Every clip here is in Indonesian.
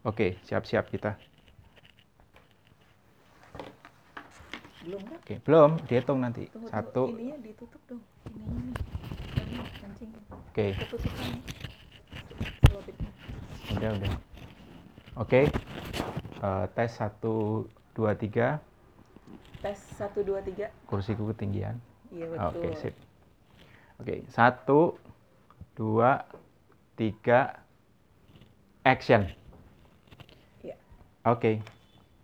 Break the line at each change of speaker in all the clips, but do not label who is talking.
Oke, siap-siap kita.
Belum kan?
Oke, belum, dihitung nanti.
Tunggu,
Satu.
tunggu. Ininya ditutup dong. Ininya nih. Kancing.
Oke, udah, udah. Oke. Eh, tes satu, dua, tiga.
Tes 1 2 3.
Kursiku ketinggian.
Iya betul.
Oke, sip. Oke, satu, dua, tiga, action. Oke,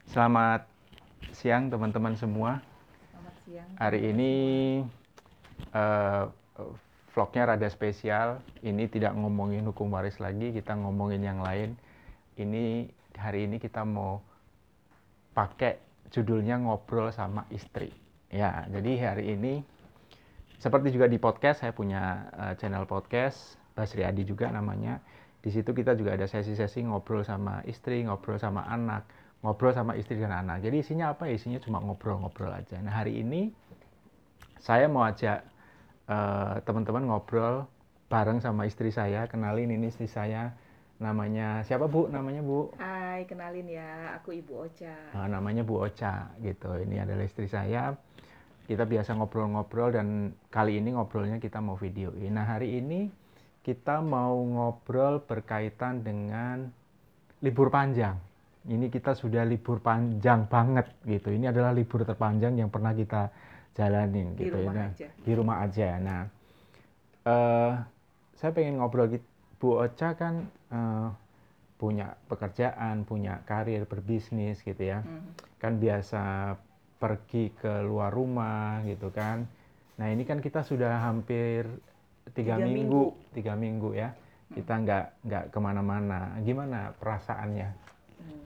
selamat siang teman-teman semua.
Selamat siang.
Hari ini eh, vlognya rada spesial. Ini tidak ngomongin hukum waris lagi, kita ngomongin yang lain. Ini hari ini kita mau pakai judulnya ngobrol sama istri. Ya, jadi hari ini seperti juga di podcast saya punya eh, channel podcast Basri Adi juga namanya. Di situ kita juga ada sesi-sesi ngobrol sama istri, ngobrol sama anak, ngobrol sama istri dan anak. Jadi isinya apa? Isinya cuma ngobrol-ngobrol aja. Nah, hari ini saya mau ajak eh, teman-teman ngobrol bareng sama istri saya. Kenalin ini istri saya namanya siapa Bu? Namanya Bu?
Hai, kenalin ya. Aku Ibu Ocha.
Nah, namanya Bu Ocha gitu. Ini adalah istri saya. Kita biasa ngobrol-ngobrol dan kali ini ngobrolnya kita mau videoin. Nah, hari ini kita mau ngobrol berkaitan dengan libur panjang. Ini kita sudah libur panjang banget gitu. Ini adalah libur terpanjang yang pernah kita jalanin
Di
gitu
rumah
ya.
aja.
Di rumah aja. Nah, eh saya pengen ngobrol gitu. Bu Ocha kan eh, punya pekerjaan, punya karir, berbisnis gitu ya
Hmm.
kan biasa pergi ke luar rumah gitu kan. Nah ini kan kita sudah hampir tiga,
Tiga
minggu, tiga minggu ya. Kita nggak nggak ke mana-mana. Gimana perasaannya?
Hmm.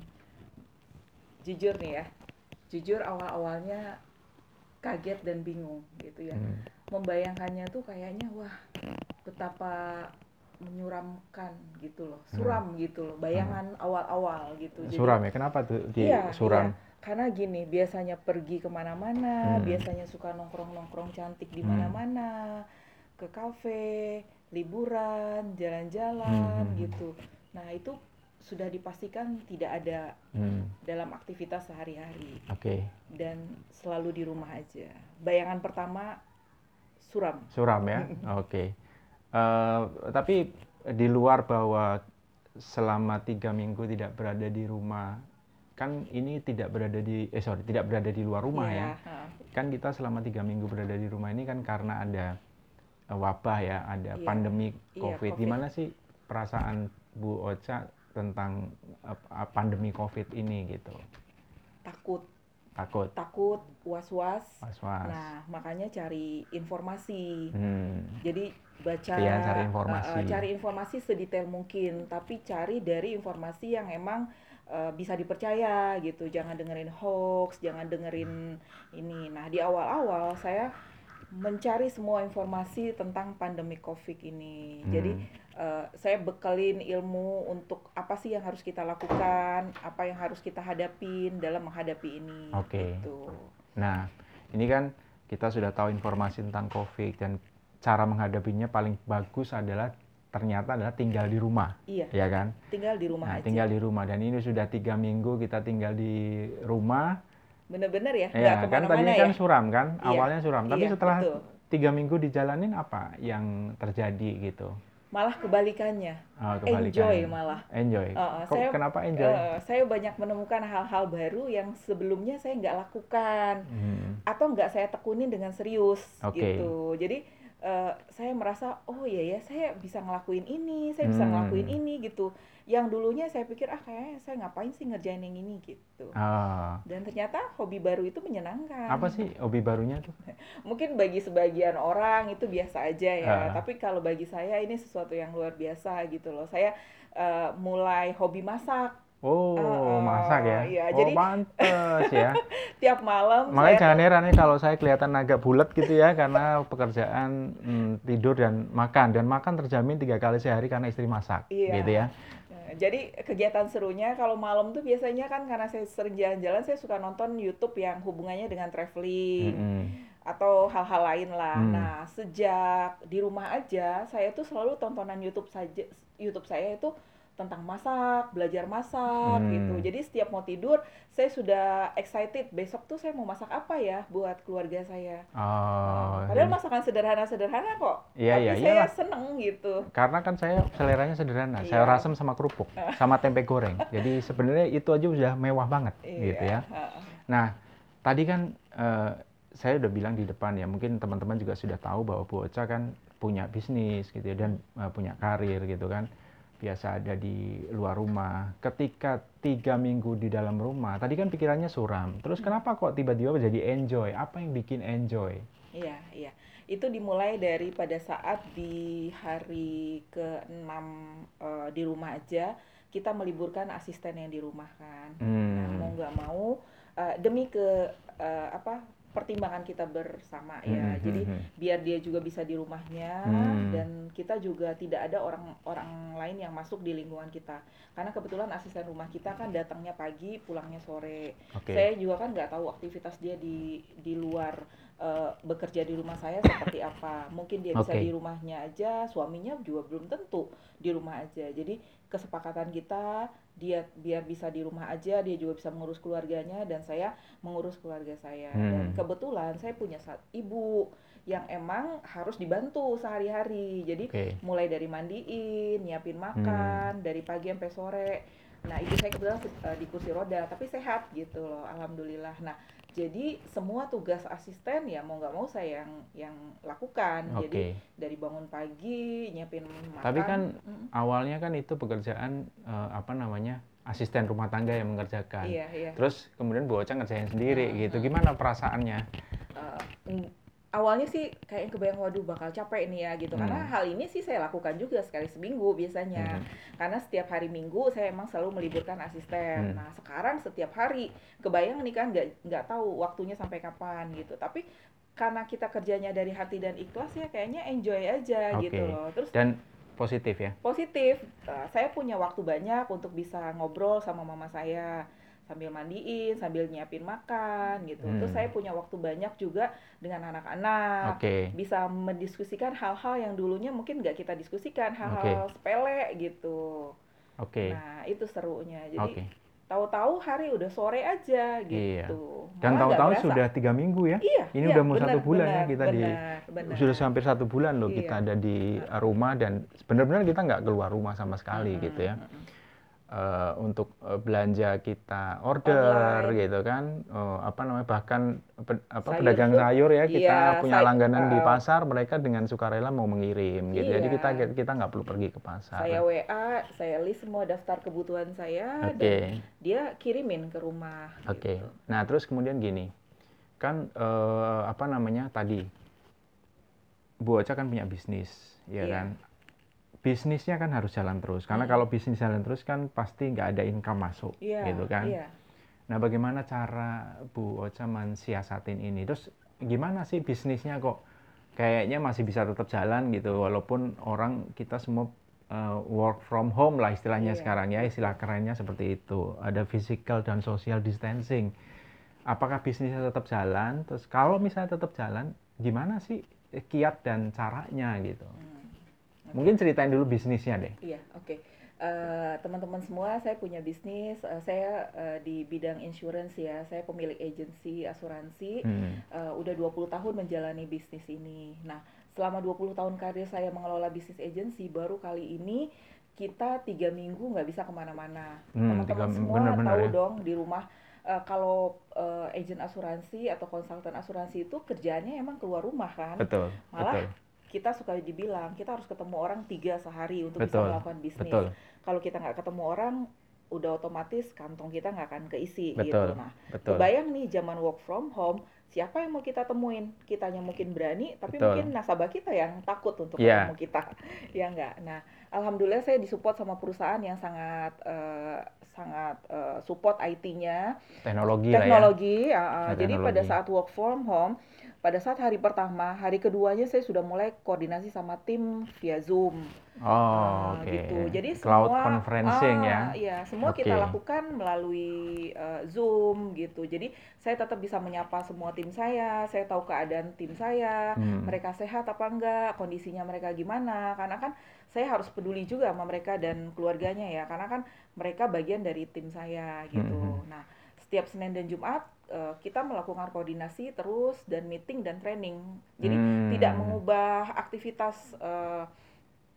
Jujur nih ya. Jujur awal-awalnya kaget dan bingung gitu ya.
Hmm.
Membayangkannya tuh kayaknya wah betapa menyuramkan gitu loh. Suram gitu loh. Bayangan awal-awal gitu. Jadi-
Hmm. Suram ya? Kenapa tuh di
Iya,
suram?
iya. Karena gini, biasanya pergi ke mana-mana,
Hmm.
biasanya suka nongkrong-nongkrong cantik di
Hmm.
Ke kafe, liburan, jalan-jalan
Hmm.
gitu. Nah itu sudah dipastikan tidak ada
Hmm,
dalam aktivitas sehari-hari
Oke,
dan selalu di rumah aja. Bayangan pertama suram.
suram ya. Oke. Eh, tapi di luar bahwa selama tiga minggu tidak berada di rumah, kan ini tidak berada di, eh sorry, tidak berada di luar rumah ya.
Iya, ha.
kan kita selama tiga minggu berada di rumah ini kan karena ada wabah ya, ada
Iya,
pandemi
iya,
COVID.
COVID.
Gimana sih perasaan Bu Ocha tentang eh, pandemi COVID ini gitu?
Takut,
Takut,
takut, was-was.
was-was.
Nah makanya cari informasi.
Hmm,
Jadi baca
Iya, cari informasi.
uh, cari informasi sedetail mungkin, tapi cari dari informasi yang emang uh, bisa dipercaya gitu. Jangan dengerin hoax, jangan dengerin ini. Nah, di awal-awal saya mencari semua informasi tentang pandemi Covid ini.
Hmm.
Jadi uh, saya bekalin ilmu untuk apa sih yang harus kita lakukan, apa yang harus kita hadapin dalam menghadapi ini.
Oke.
Gitu.
Nah, ini kan kita sudah tahu informasi tentang COVID dan cara menghadapinya paling bagus adalah ternyata adalah tinggal di rumah,
Iya,
ya kan?
tinggal di rumah
Nah,
aja.
tinggal di rumah dan ini sudah tiga minggu kita tinggal di rumah.
Bener-bener ya, nggak
Ya, kan tadinya
ya.
kan suram kan,
Iya,
awalnya suram. Tapi
iya,
setelah
betul.
tiga minggu dijalanin apa yang terjadi gitu?
malah kebalikannya
Oh,
enjoy
kebalikannya.
malah
Enjoy.
Uh, uh,
Kok
saya-
kenapa enjoy?
Eh, saya banyak menemukan hal-hal baru yang sebelumnya saya nggak lakukan
Hmm,
atau nggak saya tekunin dengan serius
Oke.
gitu jadi eh, saya merasa oh iya ya saya bisa ngelakuin ini saya bisa
Hmm.
ngelakuin ini gitu yang dulunya saya pikir ah kayaknya saya ngapain sih ngerjain yang ini gitu
ah,
dan ternyata hobi baru itu menyenangkan
apa sih hobi barunya tuh?
mungkin bagi sebagian orang itu biasa aja ya
Ah.
tapi kalau bagi saya ini sesuatu yang luar biasa gitu loh saya eh, mulai hobi masak
Oh,
Uh,
masak ya?
iya,
oh,
jadi-
pantes ya.
tiap malam
Makanya
saya
jangan heran ya kalau saya kelihatan agak bulat gitu ya karena pekerjaan hmm, tidur dan makan dan makan terjamin tiga kali sehari karena istri masak
Iya.
gitu ya.
Nah, Jadi kegiatan serunya kalau malam tuh biasanya kan karena saya sering jalan-jalan saya suka nonton YouTube yang hubungannya dengan traveling
Mm-mm.
atau hal-hal lain lah.
Hmm.
Nah, sejak di rumah aja saya tuh selalu tontonan YouTube saja YouTube saya itu tentang masak, belajar masak
Hmm.
gitu. Jadi setiap mau tidur, saya sudah excited besok tuh saya mau masak apa ya buat keluarga saya.
Oh,
Padahal
jadi-
masakan sederhana-sederhana kok.
Iya,
Tapi
iya,
saya
iyalah.
seneng gitu.
karena kan saya seleranya sederhana,
Iya.
sayur asem sama kerupuk, sama tempe goreng. Jadi sebenarnya itu aja udah mewah banget, gitu ya.
heeh.
Nah, tadi kan eh, saya udah bilang di depan ya, mungkin teman-teman juga sudah tahu bahwa Bu Ocha kan punya bisnis gitu ya, dan eh, punya karir gitu kan. Biasa ada di luar rumah. Ketika tiga minggu di dalam rumah, tadi kan pikirannya suram. Terus kenapa kok tiba-tiba jadi enjoy? Apa yang bikin enjoy?
Iya, iya. Itu dimulai dari pada saat di hari ke-6 eh, di rumah aja kita meliburkan asisten yang di rumah kan. Nah,
Hmm.
mau nggak mau eh, demi ke eh, apa pertimbangan kita bersama ya.
Hmm,
Jadi
hmm, hmm.
biar dia juga bisa di rumahnya
Hmm.
dan kita juga tidak ada orang-orang lain yang masuk di lingkungan kita. Karena kebetulan asisten rumah kita kan datangnya pagi, pulangnya sore.
Oke.
Saya juga kan nggak tahu aktivitas dia di di luar eh, bekerja di rumah saya seperti apa. Mungkin dia bisa
Oke.
di rumahnya aja, suaminya juga belum tentu di rumah aja. Jadi kesepakatan kita dia biar bisa di rumah aja, dia juga bisa mengurus keluarganya dan saya mengurus keluarga saya. Dan
Hmm.
kebetulan saya punya sa- ibu yang emang harus dibantu sehari-hari. Jadi
Oke.
mulai dari mandiin, nyiapin makan, dari pagi sampai sore. Nah, ibu saya kebetulan eh, di kursi roda, tapi sehat gitu loh, alhamdulillah. Nah, jadi semua tugas asisten ya mau nggak mau saya yang yang lakukan. Jadi
Oke.
dari bangun pagi, nyiapin makan.
Tapi kan awalnya kan itu pekerjaan eh, apa namanya asisten rumah tangga yang mengerjakan.
iya iya.
Terus kemudian Bu Ocha ngerjain sendiri gitu. Gimana perasaannya?
Mm, awalnya sih kayak kebayang waduh bakal capek nih ya gitu karena
Hmm.
hal ini sih saya lakukan juga sekali seminggu biasanya
Hmm.
karena setiap hari minggu saya emang selalu meliburkan asisten
Hmm.
nah sekarang setiap hari kebayang nih kan nggak nggak tahu waktunya sampai kapan gitu tapi karena kita kerjanya dari hati dan ikhlas ya kayaknya enjoy aja
Oke.
gitu loh terus
Dan positif ya.
positif eh, saya punya waktu banyak untuk bisa ngobrol sama mama saya sambil mandiin sambil nyiapin makan gitu terus
Hmm.
saya punya waktu banyak juga dengan anak-anak
Oke.
bisa mendiskusikan hal-hal yang dulunya mungkin nggak kita diskusikan hal-hal sepele gitu
Oke.
nah itu serunya jadi tahu-tahu hari udah sore aja
Iya.
gitu
Dan
Malah nggak
tahu-tahu sudah tiga minggu ya.
iya
Ini
iya,
udah mau satu bulan ya
benar,
kita di-
benar, benar.
Sudah hampir satu bulan loh
Iya.
kita ada di rumah dan benar-benar kita nggak keluar rumah sama sekali
Mm-mm,
gitu ya.
mm-mm.
Eh, untuk eh, belanja kita order
Online.
gitu kan Eh, apa namanya bahkan pe- apa
Sayur
pedagang
tuh,
sayur ya kita
iya,
punya
say-
langganan di
eh,
pasar mereka dengan sukarela mau mengirim gitu jadi
Iya.
kita kita nggak perlu pergi ke pasar
saya WA saya list semua daftar kebutuhan saya
oke
dan dia kirimin ke rumah
oke
gitu.
nah terus kemudian gini kan eh, apa namanya tadi Bu Ocha kan punya bisnis ya
Iya.
kan bisnisnya kan harus jalan terus karena
Hmm.
kalau bisnis jalan terus kan pasti nggak ada income masuk
iya
gitu kan
iya
Nah, bagaimana cara Bu Ocha mensiasatin ini? Terus gimana sih bisnisnya kok kayaknya masih bisa tetap jalan gitu walaupun orang kita semua uh, work from home lah istilahnya
Iya,
sekarang ya, istilah kerennya seperti itu. Ada physical dan social distancing. Apakah bisnisnya tetap jalan? Terus kalau misalnya tetap jalan, gimana sih kiat dan caranya gitu?
Hmm.
Mungkin ceritain dulu bisnisnya deh.
Iya, oke. Eh, teman-teman semua, saya punya bisnis. eh, saya eh, di bidang insurance ya. Saya pemilik agensi asuransi.
Hmm.
Eh, udah 20 tahun menjalani bisnis ini. Nah, selama 20 tahun karir saya mengelola bisnis agensi, baru kali ini kita tiga minggu nggak bisa ke mana-mana.
Hmm,
Teman-teman semua tahu
ya.
dong di rumah eh, kalau eh, agent asuransi atau konsultan asuransi itu kerjaannya emang keluar rumah kan.
Betul,
Malah
betul,
kita suka dibilang kita harus ketemu orang tiga sehari untuk bisa
Betul,
melakukan bisnis.
betul,
Kalau kita nggak ketemu orang, udah otomatis kantong kita nggak akan keisi
Betul,
gitu. Nah,
betul.
kebayang nih zaman work from home, siapa yang mau kita temuin? Kitanya mungkin berani, tapi
Betul.
mungkin nasabah kita yang takut untuk
Iya.
ketemu kita, ya nggak. Nah, alhamdulillah saya disupport sama perusahaan yang sangat eh, sangat eh, support IT-nya,
Teknologi, lah ya.
teknologi. eh,
Ya,
jadi pada
teknologi.
saat work from home, pada saat hari pertama, hari keduanya saya sudah mulai koordinasi sama tim via Zoom.
Oh,
Ah,
oke.
gitu. Jadi
Cloud
semua
conferencing ya.
ah, Iya, semua kita
Oke.
lakukan melalui eh, Zoom gitu. Jadi saya tetap bisa menyapa semua tim saya, saya tahu keadaan tim saya,
Hmm.
mereka sehat apa enggak, kondisinya mereka gimana. Karena kan saya harus peduli juga sama mereka dan keluarganya ya karena kan mereka bagian dari tim saya gitu
Mhm.
nah setiap Senin dan Jumat eh, kita melakukan koordinasi terus dan meeting dan training jadi
Hmm.
tidak mengubah aktivitas eh,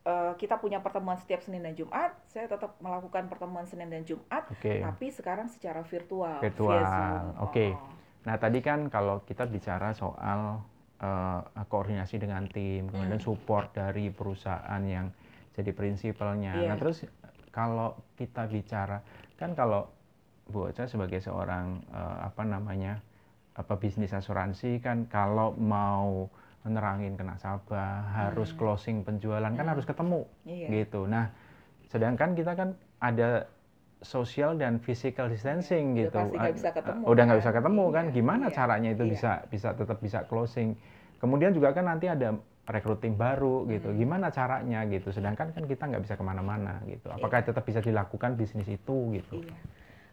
eh, kita punya pertemuan setiap Senin dan Jumat saya tetap melakukan pertemuan Senin dan Jumat
Oke.
tapi sekarang secara virtual
Virtual, oke.
Oh.
Nah, tadi kan kalau kita bicara soal eh, koordinasi dengan tim, kemudian
Hmm.
support dari perusahaan yang jadi prinsipalnya.
Iya.
Nah, terus kalau kita bicara kan kalau Bu Ocha sebagai seorang eh, apa namanya apa bisnis asuransi kan kalau mau menerangin ke nasabah harus
Hmm.
closing penjualan kan
Hmm.
harus ketemu
Iya.
gitu. Nah, sedangkan kita kan ada social dan physical distancing
Udah
gitu.
pasti nggak
Ah,
bisa ketemu
Udah nggak
kan?
bisa ketemu kan?
Iya,
Gimana
iya,
caranya itu
iya.
bisa bisa tetap bisa closing? Kemudian juga kan nanti ada recruiting baru gitu.
Hmm.
Gimana caranya gitu? Sedangkan kan kita nggak bisa ke mana-mana gitu. Apakah tetap bisa dilakukan bisnis itu gitu?
Iya.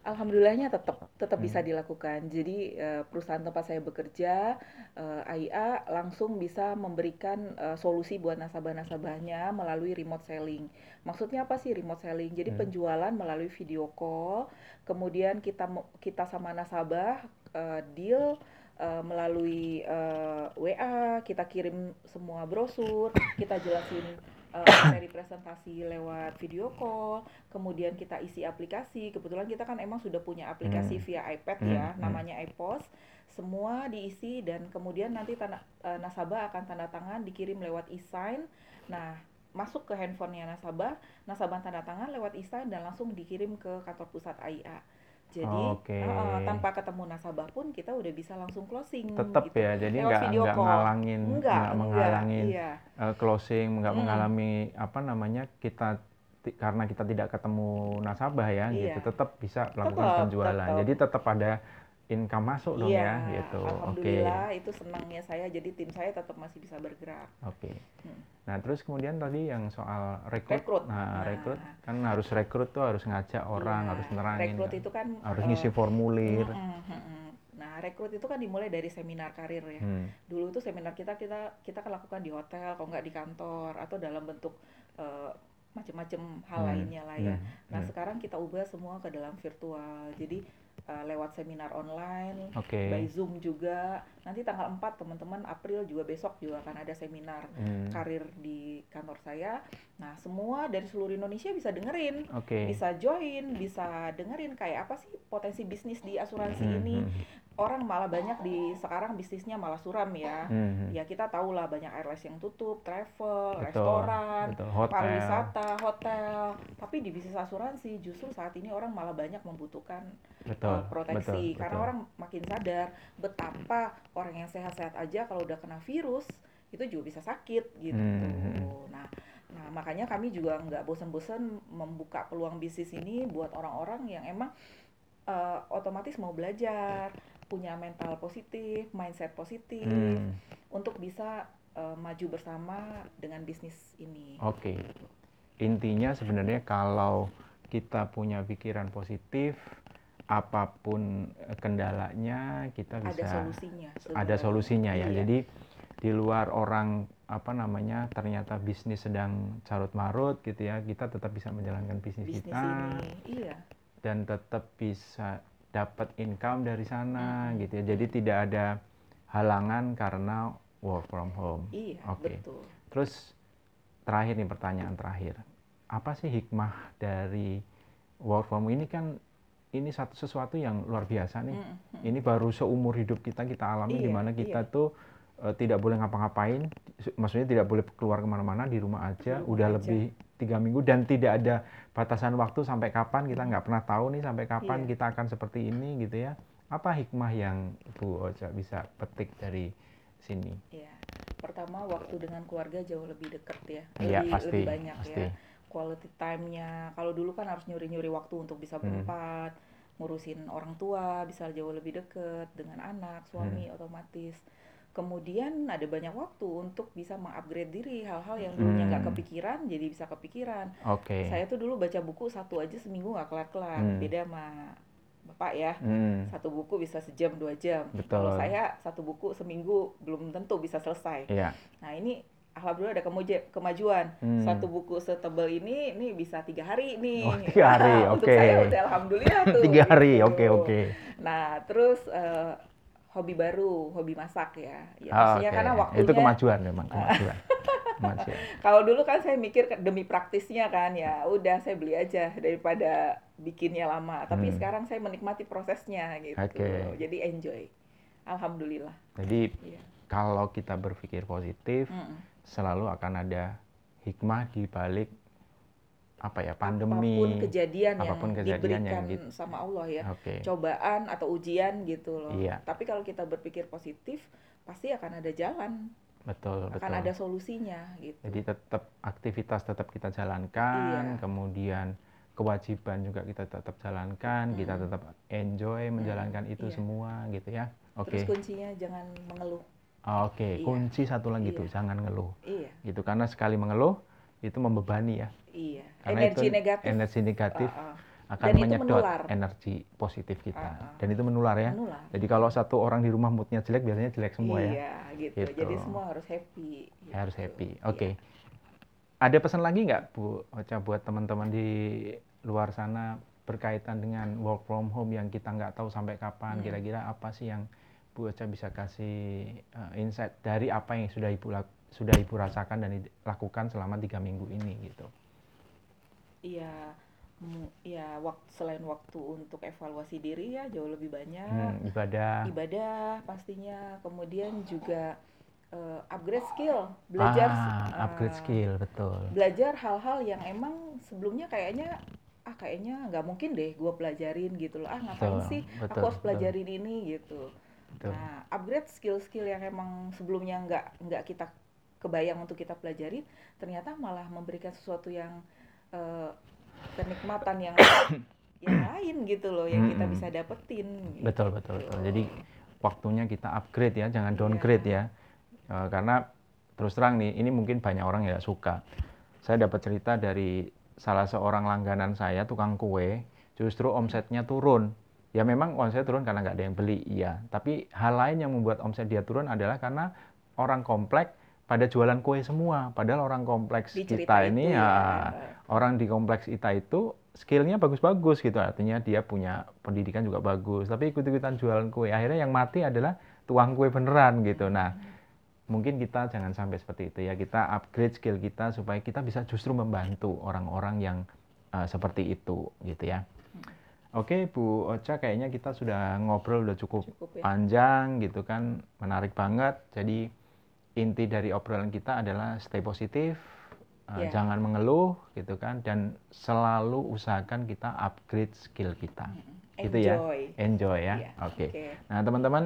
Alhamdulillahnya tetap tetap
Hmm.
bisa dilakukan. Jadi eh, perusahaan tempat saya bekerja, eh, AIA langsung bisa memberikan eh, solusi buat nasabah-nasabahnya melalui remote selling. Maksudnya apa sih remote selling? Jadi
Hmm.
penjualan melalui video call, kemudian kita kita sama nasabah eh, deal eh, melalui eh, WA, kita kirim semua brosur, kita jelasin eh, materi presentasi lewat video call, kemudian kita isi aplikasi. Kebetulan kita kan emang sudah punya aplikasi
Hmm.
via iPad
Hmm,
ya,
hmm.
namanya iPos. Semua diisi dan kemudian nanti tanda, eh, nasabah akan tanda tangan dikirim lewat e-sign. Nah, masuk ke handphonenya nasabah, nasabah tanda tangan lewat e-sign dan langsung dikirim ke kantor pusat AIA. Jadi eh, eh, tanpa ketemu nasabah pun kita udah bisa langsung closing.
Tetap
gitu.
ya. Jadi nggak nggak ngalangin
Enggak,
nggak menghalangin
iya.
eh, closing, nggak
Mm.
mengalami apa namanya kita karena kita tidak ketemu nasabah ya
Iya.
gitu tetap bisa melakukan penjualan
tetap.
jadi tetap ada income masuk dong
Iya,
ya gitu
Alhamdulillah itu senangnya saya jadi tim saya tetap masih bisa bergerak.
oke
Hmm.
nah terus kemudian tadi yang soal rekrut,
Rekrut.
nah
Nah.
rekrut kan harus rekrut tuh harus ngajak orang
Iya,
harus nerangin
Rekrut
kan.
itu kan
harus
eh,
ngisi formulir
mm-mm, mm-mm. Nah, rekrut itu kan dimulai dari seminar karir ya.
Hmm,
Dulu tuh seminar kita kita kita kan lakukan di hotel, kalau nggak di kantor atau dalam bentuk eh, macam-macam hal
Hmm,
lainnya lah ya.
hmm,
Nah,
hmm.
sekarang kita ubah semua ke dalam virtual. Jadi eh, lewat seminar online,
oke
by Zoom juga. Nanti tanggal 4 teman-teman April juga besok juga akan ada seminar
Hmm,
karir di kantor saya. Nah, semua dari seluruh Indonesia bisa dengerin,
oke
bisa join, bisa dengerin kayak apa sih potensi bisnis di asuransi
Hmm,
ini.
hmm,
Orang malah banyak di sekarang bisnisnya malah suram ya.
hmm, hmm.
Ya kita tahu lah banyak airlines yang tutup, travel,
Betul,
restoran,
betul hotel
pariwisata, hotel. Tapi di bisnis asuransi justru saat ini orang malah banyak membutuhkan
betul
uh, proteksi
betul,
karena
betul.
orang makin sadar betapa orang yang sehat-sehat aja kalau udah kena virus itu juga bisa sakit gitu.
Hmm.
Nah, nah makanya kami juga nggak bosan-bosan membuka peluang bisnis ini buat orang-orang yang emang uh, otomatis mau belajar, punya mental positif, mindset positif
Hmm.
untuk bisa uh, maju bersama dengan bisnis ini.
Oke, intinya sebenarnya kalau kita punya pikiran positif, apa pun eh, kendalanya kita
Ada
bisa
solusinya.
ada solusinya ya.
Iya.
Jadi di luar orang apa namanya ternyata bisnis sedang carut marut gitu ya, kita tetap bisa menjalankan bisnis,
bisnis
kita
ini, iya.
dan tetap bisa dapat income dari sana
Mm-mm.
gitu ya. Jadi tidak ada halangan karena work from home.
Iya,
Oke.
betul.
Terus terakhir nih pertanyaan terakhir. Apa sih hikmah dari work from home ini kan ini satu sesuatu yang luar biasa nih.
Mm, mm.
Ini baru seumur hidup kita kita alami di
Iya,
mana kita
iya.
tuh eh, tidak boleh ngapa-ngapain, Su- maksudnya tidak boleh keluar ke mana-mana di rumah aja.
Di rumah
udah
aja.
lebih tiga minggu dan tidak ada batasan waktu sampai kapan kita nggak pernah tahu nih sampai kapan
Iya.
kita akan seperti ini gitu ya. Apa hikmah yang Bu Ocha bisa petik dari sini?
Iya. Pertama waktu dengan keluarga jauh lebih dekat ya.
Iya
lebih,
pasti,
lebih banyak
pasti.
ya. Quality time-nya. Kalau dulu kan harus nyuri-nyuri waktu untuk bisa
Hmm.
berempat, ngurusin orang tua, bisa jauh lebih deket dengan anak, suami
Hmm.
otomatis. Kemudian ada banyak waktu untuk bisa mengupgrade diri hal-hal yang dulunya nggak
Hmm.
kepikiran jadi bisa kepikiran.
Oke.
Saya tuh dulu baca buku satu aja seminggu nggak kelar-kelar.
Hmm.
Beda sama bapak ya.
Hmm,
Satu buku bisa sejam dua jam.
Betul.
Kalau saya satu buku seminggu belum tentu bisa selesai.
Iya.
Nah ini alhamdulillah ada kemajuan.
Hmm.
Satu buku setebal ini, ini bisa tiga hari nih.
Oh, tiga hari,
Untuk
oke.
saya udah alhamdulillah tuh.
Tiga hari,
gitu.
oke oke.
Nah, terus eh, hobi baru, hobi masak ya. Ya,
Ah,
maksudnya
oke.
karena waktunya.
Itu kemajuan memang kemajuan. kemajuan.
Kalau dulu kan saya mikir demi praktisnya kan ya, udah saya beli aja daripada bikinnya lama. Tapi
Hmm.
sekarang saya menikmati prosesnya gitu.
Oke.
Jadi enjoy. Alhamdulillah.
Jadi
Iya.
kalau kita berpikir positif,
Mm-mm.
selalu akan ada hikmah di balik apa ya pandemi.
Apa pun kejadian
apa pun
yang
kejadian yang
diberikan
di-
sama Allah ya.
Oke.
Cobaan atau ujian gitu loh.
Iya.
Tapi kalau kita berpikir positif, pasti akan ada jalan,
Betul,
akan
betul.
ada solusinya gitu.
Jadi tetap aktivitas tetap kita jalankan,
Iya.
kemudian kewajiban juga kita tetap jalankan, kita
Mm.
tetap enjoy menjalankan itu
iya.
semua gitu ya. Oke.
Terus kuncinya jangan mengeluh.
Oke,
Iya.
kunci satu lagi tuh,
Iya.
jangan ngeluh.
Iya,
Gitu karena sekali mengeluh itu membebani ya.
iya.
Karena
Energi
itu
negatif
energi negatif
Ah, ah.
akan
Dan
menyedot energi positif kita.
Ah, ah.
Dan itu menular ya.
menular.
Jadi kalau satu orang di rumah moodnya jelek, biasanya jelek semua ya.
iya, gitu.
Gitu.
Jadi semua harus happy.
Harus
gitu.
happy.
Iya.
Oke. Ada pesan lagi nggak Bu Ocha buat teman-teman di luar sana berkaitan dengan work from home yang kita nggak tahu sampai kapan?
Hmm.
Kira-kira apa sih yang Bu Ocha bisa kasih uh, insight dari apa yang sudah Ibu sudah Ibu rasakan dan lakukan selama tiga minggu ini gitu?
Iya, ya waktu selain waktu untuk evaluasi diri ya jauh lebih banyak.
Hmm, ibadah.
Ibadah pastinya, kemudian juga eh, upgrade skill, belajar
ah, upgrade
eh,
skill betul.
belajar hal-hal yang emang sebelumnya kayaknya ah kayaknya nggak mungkin deh gua pelajarin gitu loh ah ngapain
Betul,
sih
betul,
aku harus
betul.
pelajarin ini gitu
Betul.
nah upgrade skill-skill yang emang sebelumnya nggak nggak kita kebayang untuk kita pelajari ternyata malah memberikan sesuatu yang eh, kenikmatan yang yang lain gitu loh yang kita bisa dapetin gitu.
Betul betul betul. Jadi waktunya kita upgrade ya, jangan downgrade ya. Eh, karena terus terang nih, ini mungkin banyak orang yang suka. Saya dapat cerita dari salah seorang langganan saya, tukang kue, justru omsetnya turun. Ya memang omset turun karena nggak ada yang beli, iya. Tapi hal lain yang membuat omset dia turun adalah karena orang komplek pada jualan kue semua. Padahal orang kompleks
Di
kita ini
ya.
ya, orang di kompleks kita itu skillnya bagus-bagus gitu artinya dia punya pendidikan juga bagus tapi ikut-ikutan jualan kue akhirnya yang mati adalah tuang kue beneran gitu nah mungkin kita jangan sampai seperti itu ya kita upgrade skill kita supaya kita bisa justru membantu orang-orang yang uh, seperti itu gitu ya oke Bu Ocha kayaknya kita sudah ngobrol udah cukup
cukup ya.
panjang gitu kan menarik banget. Jadi inti dari obrolan kita adalah stay positif uh,
Ya.
jangan mengeluh gitu kan dan selalu usahakan kita upgrade skill kita. Gitu ya?
Enjoy.
Enjoy ya?
Iya,
oke.
Oke.
nah teman-teman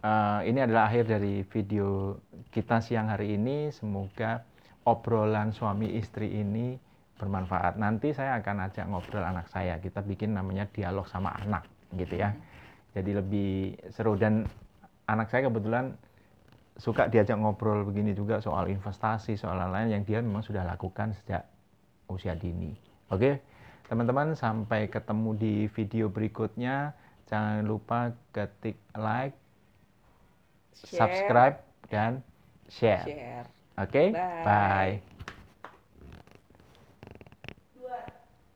uh, ini adalah akhir dari video kita siang hari ini. Semoga obrolan suami istri ini bermanfaat. Nanti saya akan ajak ngobrol anak saya. Kita bikin namanya dialog sama anak gitu ya. Jadi lebih seru. Dan anak saya kebetulan suka diajak ngobrol begini juga soal investasi soal lain-lain yang dia memang sudah lakukan sejak usia dini. Oke? Teman-teman sampai ketemu di video berikutnya. Jangan lupa ketik like
Share.
subscribe dan share.
Share.
Oke?
Bye.
bye